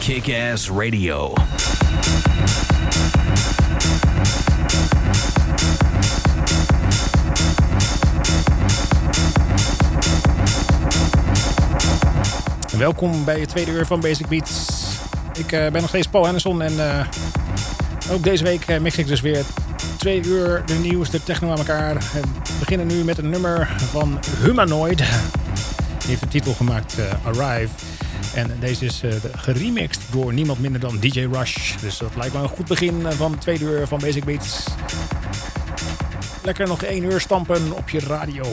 Kick Ass Radio. Welkom bij het tweede uur van Basic Beats. Ik uh, ben nog steeds Paul Henderson en uh, ook deze week uh, mix ik dus weer twee uur de nieuwste techno aan elkaar. We beginnen nu met een nummer van Humanoid. Die heeft de titel gemaakt Arrive. En deze is geremixed door niemand minder dan DJ Rush. Dus dat lijkt me een goed begin van het tweede uur van Basic Beats. Lekker nog één uur stampen op je radio.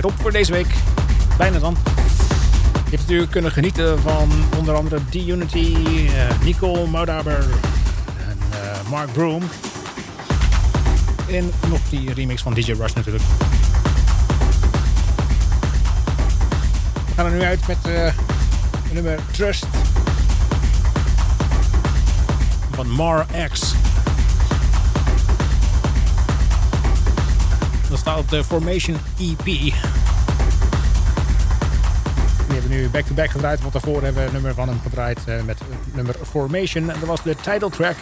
Weer op voor deze week. Bijna dan. Je hebt natuurlijk kunnen genieten van onder andere D-Unity, uh, Nicole Moudaber en uh, Mark Broom. En nog die remix van DJ Rush natuurlijk. We gaan er nu uit met uh, nummer Trust van Mar X. Dat staat op de Formation EP. We back-to-back -back gedraaid. Want daarvoor hebben we een nummer van hem gedraaid uh, met nummer Formation. Dat was de title track.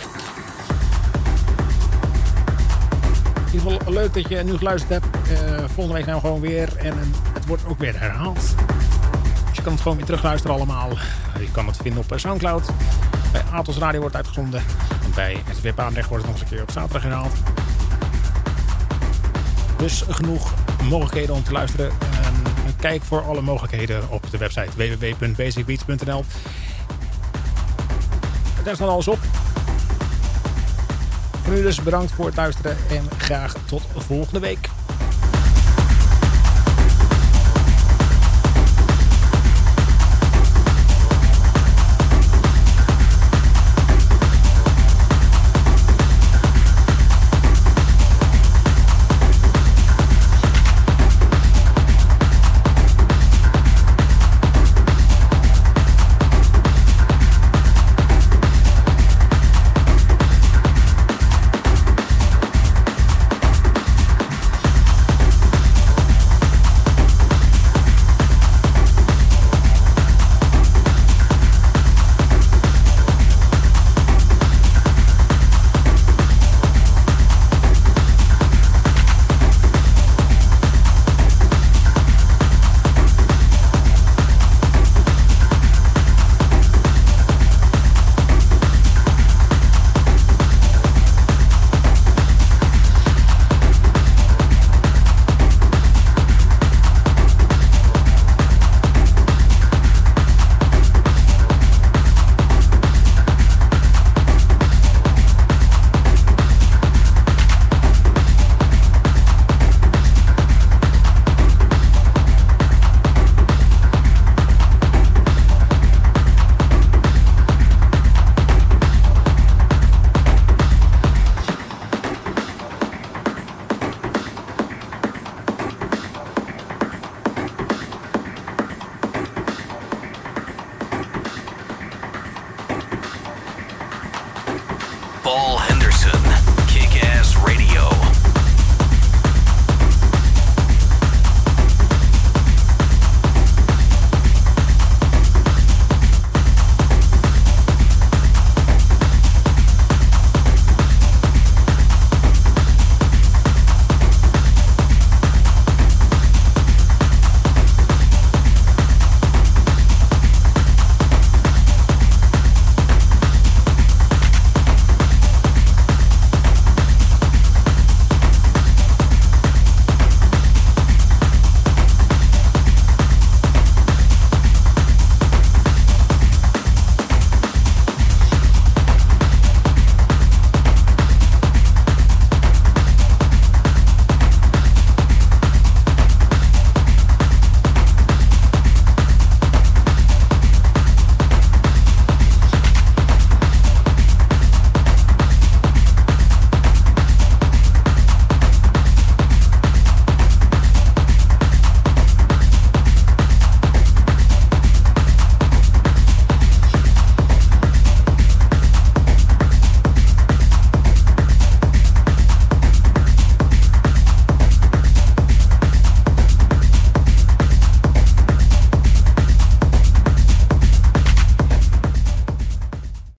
In ieder geval leuk dat je nu geluisterd hebt. Uh, volgende week nou gewoon weer. En het wordt ook weer herhaald. Dus je kan het gewoon weer terugluisteren allemaal. Je kan het vinden op Soundcloud. Bij Atos Radio wordt uitgezonden. En bij SW Baanrecht wordt het nog eens een keer op zaterdag herhaald. Dus genoeg mogelijkheden om te luisteren. Kijk voor alle mogelijkheden op de website www.basicbeats.nl. Daar staat alles op. Nu dus bedankt voor het luisteren en graag tot volgende week.